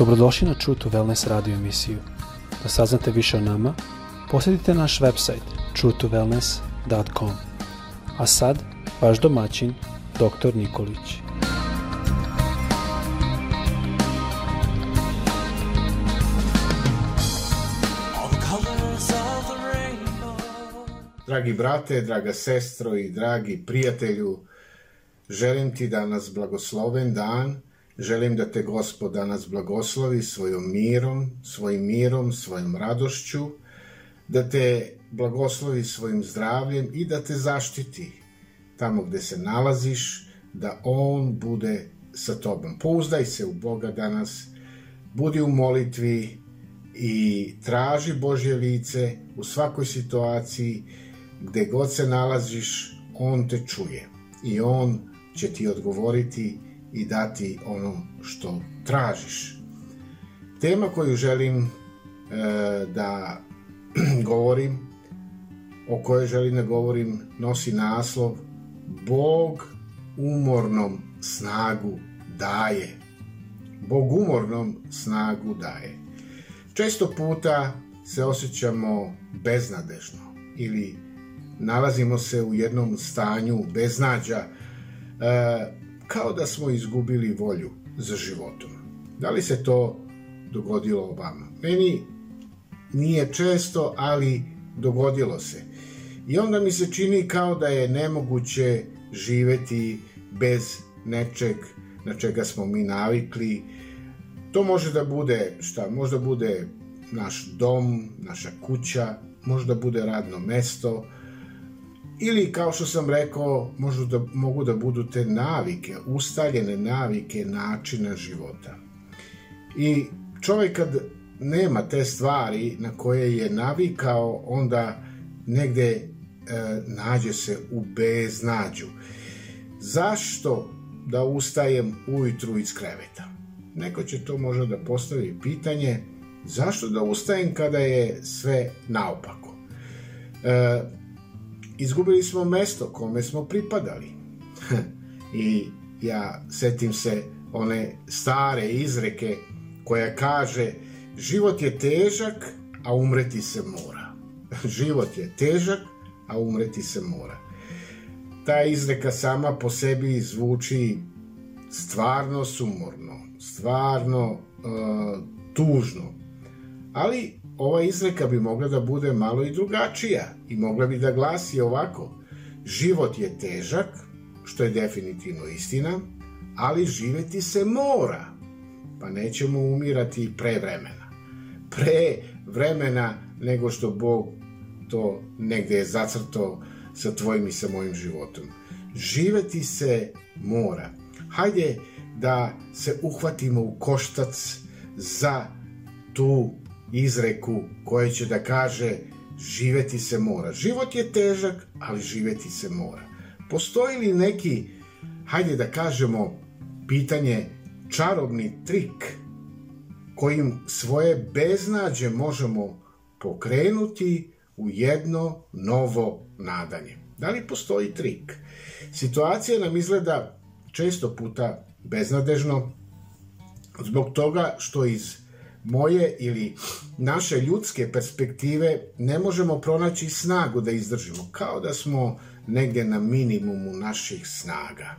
Dobrodošli na True to Wellness radio emisiju. Da saznate više o nama, posjetite naš website truetowellness.com. A sad, vaš domaćin, dr. Nikolić. Dragi brate, draga sestro i dragi prijatelju, želim ti danas blagosloven dan, želim da te Gospod danas blagoslovi svojom mirom, svojim mirom, svojom radošću, da te blagoslovi svojim zdravljem i da te zaštiti tamo gde se nalaziš, da On bude sa tobom. Pouzdaj se u Boga danas, budi u molitvi i traži Božje lice u svakoj situaciji, gde god se nalaziš, On te čuje i On će ti odgovoriti i dati ono što tražiš. Tema koju želim e, da govorim, o kojoj želim da govorim, nosi naslov Bog umornom snagu daje. Bog umornom snagu daje. Često puta se osjećamo beznadežno ili nalazimo se u jednom stanju beznađa, e, kao da smo izgubili volju za životom. Da li se to dogodilo vama? Meni nije često, ali dogodilo se. I onda mi se čini kao da je nemoguće živeti bez nečeg na čega smo mi navikli. To može da bude, šta, možda bude naš dom, naša kuća, možda bude radno mesto, ili kao što sam rekao, možu da, mogu da budu te navike, ustaljene navike načina života. I čovjek kad nema te stvari na koje je navikao, onda negde e, nađe se u beznađu. Zašto da ustajem ujutru iz kreveta? Neko će to možda da postavi pitanje, zašto da ustajem kada je sve naopako? E, izgubili smo mesto kome smo pripadali. I ja setim se one stare izreke koja kaže život je težak, a umreti se mora. život je težak, a umreti se mora. Ta izreka sama po sebi zvuči stvarno sumorno, stvarno uh, tužno. Ali ova izreka bi mogla da bude malo i drugačija i mogla bi da glasi ovako. Život je težak, što je definitivno istina, ali živeti se mora, pa nećemo umirati pre vremena. Pre vremena nego što Bog to negde je zacrto sa tvojim i sa mojim životom. Živeti se mora. Hajde da se uhvatimo u koštac za tu izreku koja će da kaže živeti se mora. Život je težak, ali živeti se mora. Postoji li neki, hajde da kažemo, pitanje čarobni trik kojim svoje beznađe možemo pokrenuti u jedno novo nadanje? Da li postoji trik? Situacija nam izgleda često puta beznadežno zbog toga što iz moje ili naše ljudske perspektive ne možemo pronaći snagu da izdržimo, kao da smo negde na minimumu naših snaga.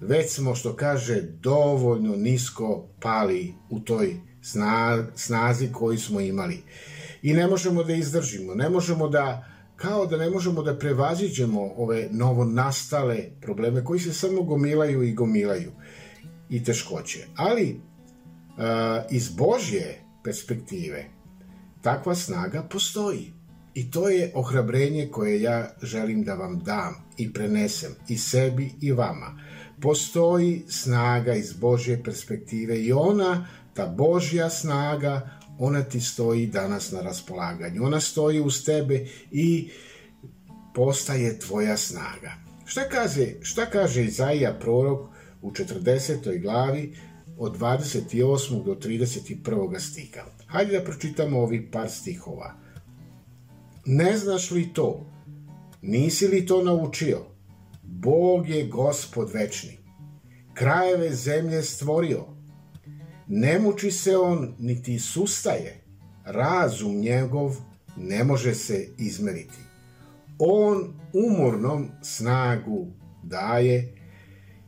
Već smo, što kaže, dovoljno nisko pali u toj snazi koju smo imali. I ne možemo da izdržimo, ne možemo da, kao da ne možemo da prevaziđemo ove novo nastale probleme koji se samo gomilaju i gomilaju i teškoće. Ali iz Božje perspektive takva snaga postoji. I to je ohrabrenje koje ja želim da vam dam i prenesem i sebi i vama. Postoji snaga iz Božje perspektive i ona, ta Božja snaga, ona ti stoji danas na raspolaganju. Ona stoji uz tebe i postaje tvoja snaga. Šta kaže, šta kaže Izaija prorok u 40. glavi od 28. do 31. stiha. Hajde da pročitamo ovih par stihova. Ne znaš li to? Nisi li to naučio? Bog je gospod večni. Krajeve zemlje stvorio. Ne muči se on, niti sustaje. Razum njegov ne može se izmeriti. On umornom snagu daje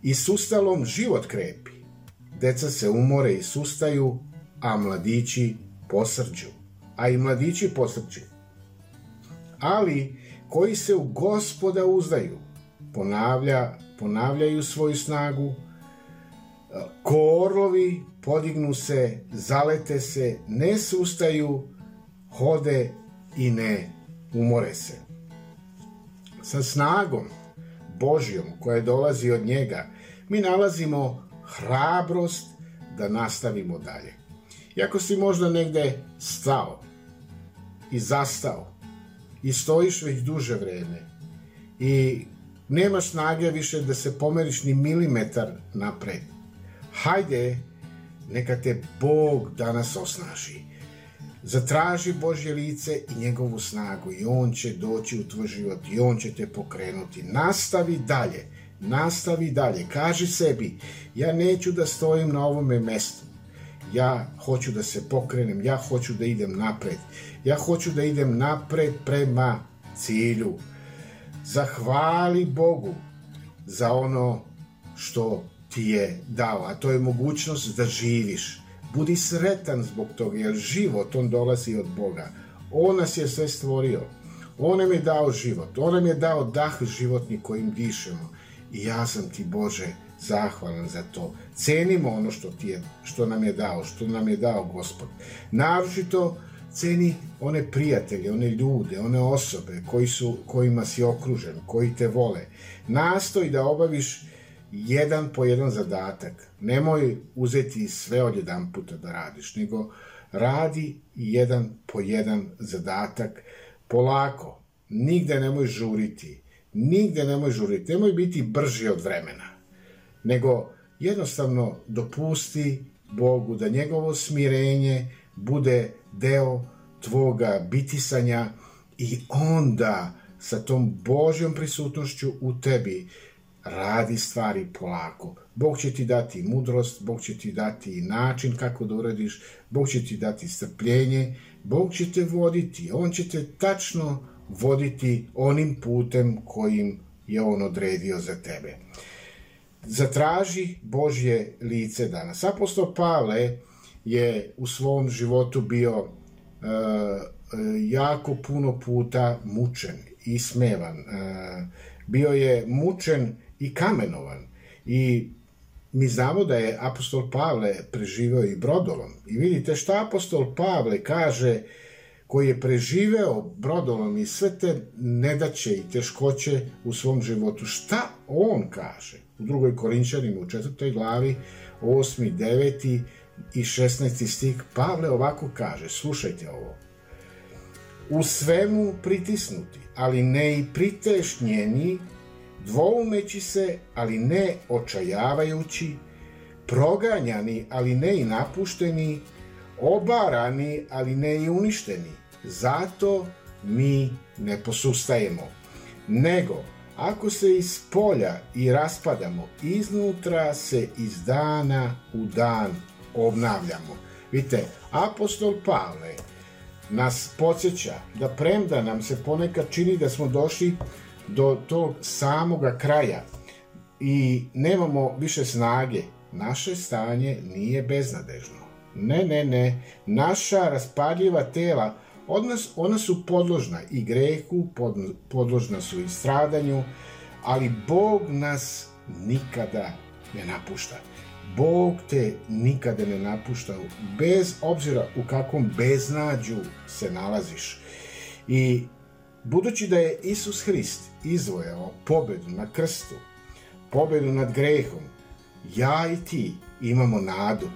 i sustalom život krepi. Deca se umore i sustaju, a mladići posrđu. A i mladići posrđu. Ali koji se u gospoda uzdaju, ponavlja, ponavljaju svoju snagu, ko orlovi podignu se, zalete se, ne sustaju, hode i ne umore se. Sa snagom Božjom koja dolazi od njega, mi nalazimo hrabrost da nastavimo dalje. Iako si možda negde stao i zastao i stojiš već duže vreme i nemaš snage više da se pomeriš ni milimetar napred, hajde neka te Bog danas osnaži. Zatraži Božje lice i njegovu snagu i On će doći u tvoj život i On će te pokrenuti. Nastavi dalje, nastavi dalje. Kaži sebi, ja neću da stojim na ovome mestu. Ja hoću da se pokrenem, ja hoću da idem napred. Ja hoću da idem napred prema cilju. Zahvali Bogu za ono što ti je dao, a to je mogućnost da živiš. Budi sretan zbog toga, jer život, on dolazi od Boga. On nas je sve stvorio. On nam je dao život. On nam je dao dah životni kojim dišemo. I ja sam ti, Bože, zahvalan za to. Cenimo ono što, ti je, što nam je dao, što nam je dao Gospod. Naročito ceni one prijatelje, one ljude, one osobe koji su, kojima si okružen, koji te vole. Nastoj da obaviš jedan po jedan zadatak. Nemoj uzeti sve od jedan puta da radiš, nego radi jedan po jedan zadatak polako. Nigde nemoj žuriti. Nigde nemoj žuriti. Nemoj biti brži od vremena. Nego jednostavno dopusti Bogu da njegovo smirenje bude deo tvoga bitisanja i onda sa tom Božjom prisutnošću u tebi radi stvari polako. Bog će ti dati mudrost, Bog će ti dati način kako da uradiš, Bog će ti dati strpljenje, Bog će te voditi, On će te tačno voditi onim putem kojim je On odredio za tebe. Zatraži Božje lice danas. Apostol Pavle je u svom životu bio uh, jako puno puta mučen i smevan. Uh, bio je mučen i kamenovan. I mi znamo da je apostol Pavle preživeo i brodolom. I vidite šta apostol Pavle kaže koji je preživeo brodolom i sve te nedaće i teškoće u svom životu. Šta on kaže? U drugoj Korinčanima u četvrtoj glavi, 8. 9. i 16. stih, Pavle ovako kaže, slušajte ovo. U svemu pritisnuti, ali ne i pritešnjeni, dvoumeći se, ali ne očajavajući, proganjani, ali ne i napušteni, obarani, ali ne i uništeni. Zato mi ne posustajemo. Nego, ako se iz polja i raspadamo, iznutra se iz dana u dan obnavljamo. Vidite, apostol Pavle nas podsjeća da premda nam se ponekad čini da smo došli do tog samoga kraja i nemamo više snage, naše stanje nije beznadežno. Ne, ne, ne. Naša raspadljiva tela, odnos, ona su podložna i grehu, pod, podložna su i stradanju, ali Bog nas nikada ne napušta. Bog te nikada ne napušta, bez obzira u kakvom beznađu se nalaziš. I budući da je Isus Hrist izvojao pobedu na krstu, pobedu nad grehom, ja i ti imamo nadu.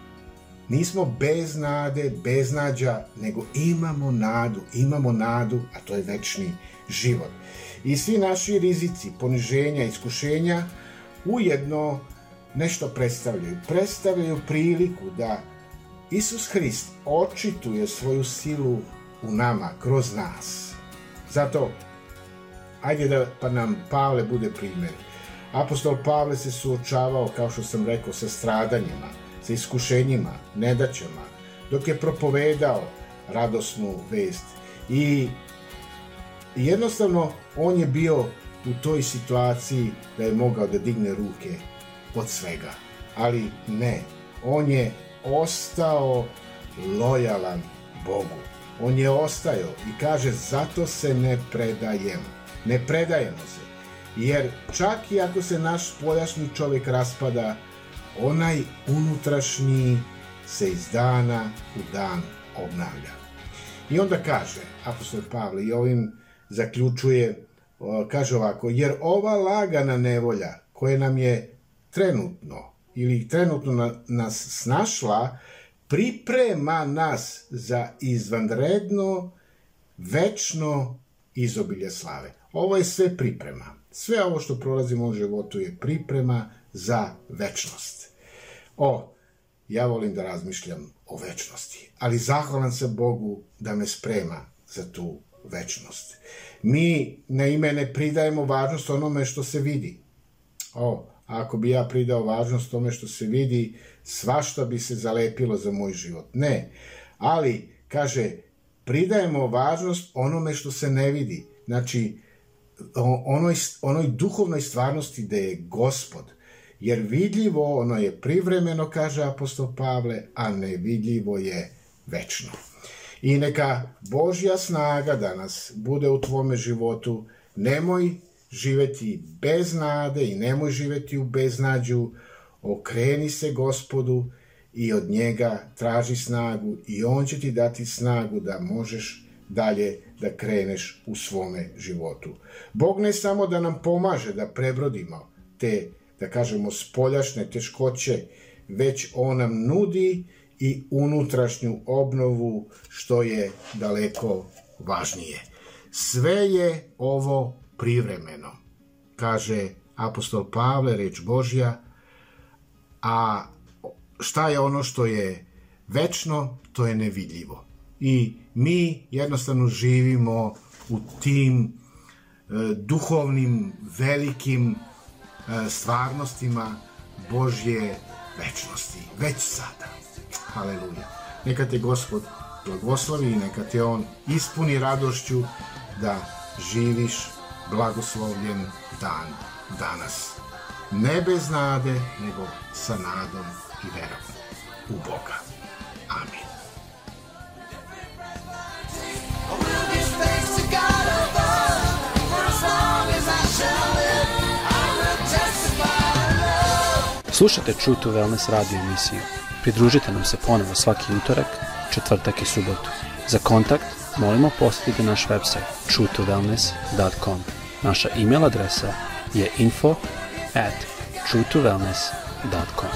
Nismo bez nade, bez nađa, nego imamo nadu, imamo nadu, a to je večni život. I svi naši rizici, poniženja, iskušenja ujedno nešto predstavljaju. Predstavljaju priliku da Isus Hrist očituje svoju silu u nama, kroz nas. Zato Ajde da pa nam Pavle bude primjer. Apostol Pavle se suočavao, kao što sam rekao, sa stradanjima, sa iskušenjima, nedaćama, dok je propovedao radosnu vest. I jednostavno on je bio u toj situaciji da je mogao da digne ruke od svega. Ali ne, on je ostao lojalan Bogu. On je ostajao i kaže zato se ne predajemo. Ne predajemo se. Jer čak i ako se naš spoljašnji čovjek raspada, onaj unutrašnji se iz dana u dan obnavlja. I onda kaže, apostol Pavle, i ovim zaključuje, kaže ovako, jer ova lagana nevolja koja nam je trenutno ili trenutno na, nas snašla, priprema nas za izvanredno, večno izobilje slave. Ovo je sve priprema. Sve ovo što prolazimo u životu je priprema za večnost. O, ja volim da razmišljam o večnosti, ali zahvalan sam Bogu da me sprema za tu večnost. Mi na ime ne pridajemo važnost onome što se vidi. O, ako bi ja pridao važnost tome što se vidi, svašta bi se zalepilo za moj život. Ne, ali, kaže, pridajemo važnost onome što se ne vidi. Znači, onoj, onoj duhovnoj stvarnosti da je gospod. Jer vidljivo ono je privremeno, kaže apostol Pavle, a nevidljivo je večno. I neka Božja snaga danas bude u tvome životu. Nemoj živeti bez nade i nemoj živeti u beznađu. Okreni se gospodu i od njega traži snagu i on će ti dati snagu da možeš dalje da kreneš u svome životu. Bog ne samo da nam pomaže da prebrodimo te, da kažemo, spoljašne teškoće, već on nam nudi i unutrašnju obnovu, što je daleko važnije. Sve je ovo privremeno, kaže apostol Pavle, reč Božja, a šta je ono što je večno, to je nevidljivo. I mi jednostavno živimo u tim e, duhovnim, velikim stvarnostima Božje večnosti, već sada. Haleluja. Neka te Gospod blagoslovi i neka te On ispuni radošću da živiš blagoslovljen dan danas. Ne bez nade, nego sa nadom i verom u Boga. Slušajte True to Wellness radio emisiju. Pridružite nam se ponovo svaki utorak, četvrtak i subotu. Za kontakt molimo posjetite naš website truetowellness.com. Naša e-mail adresa je info at truetowellness.com.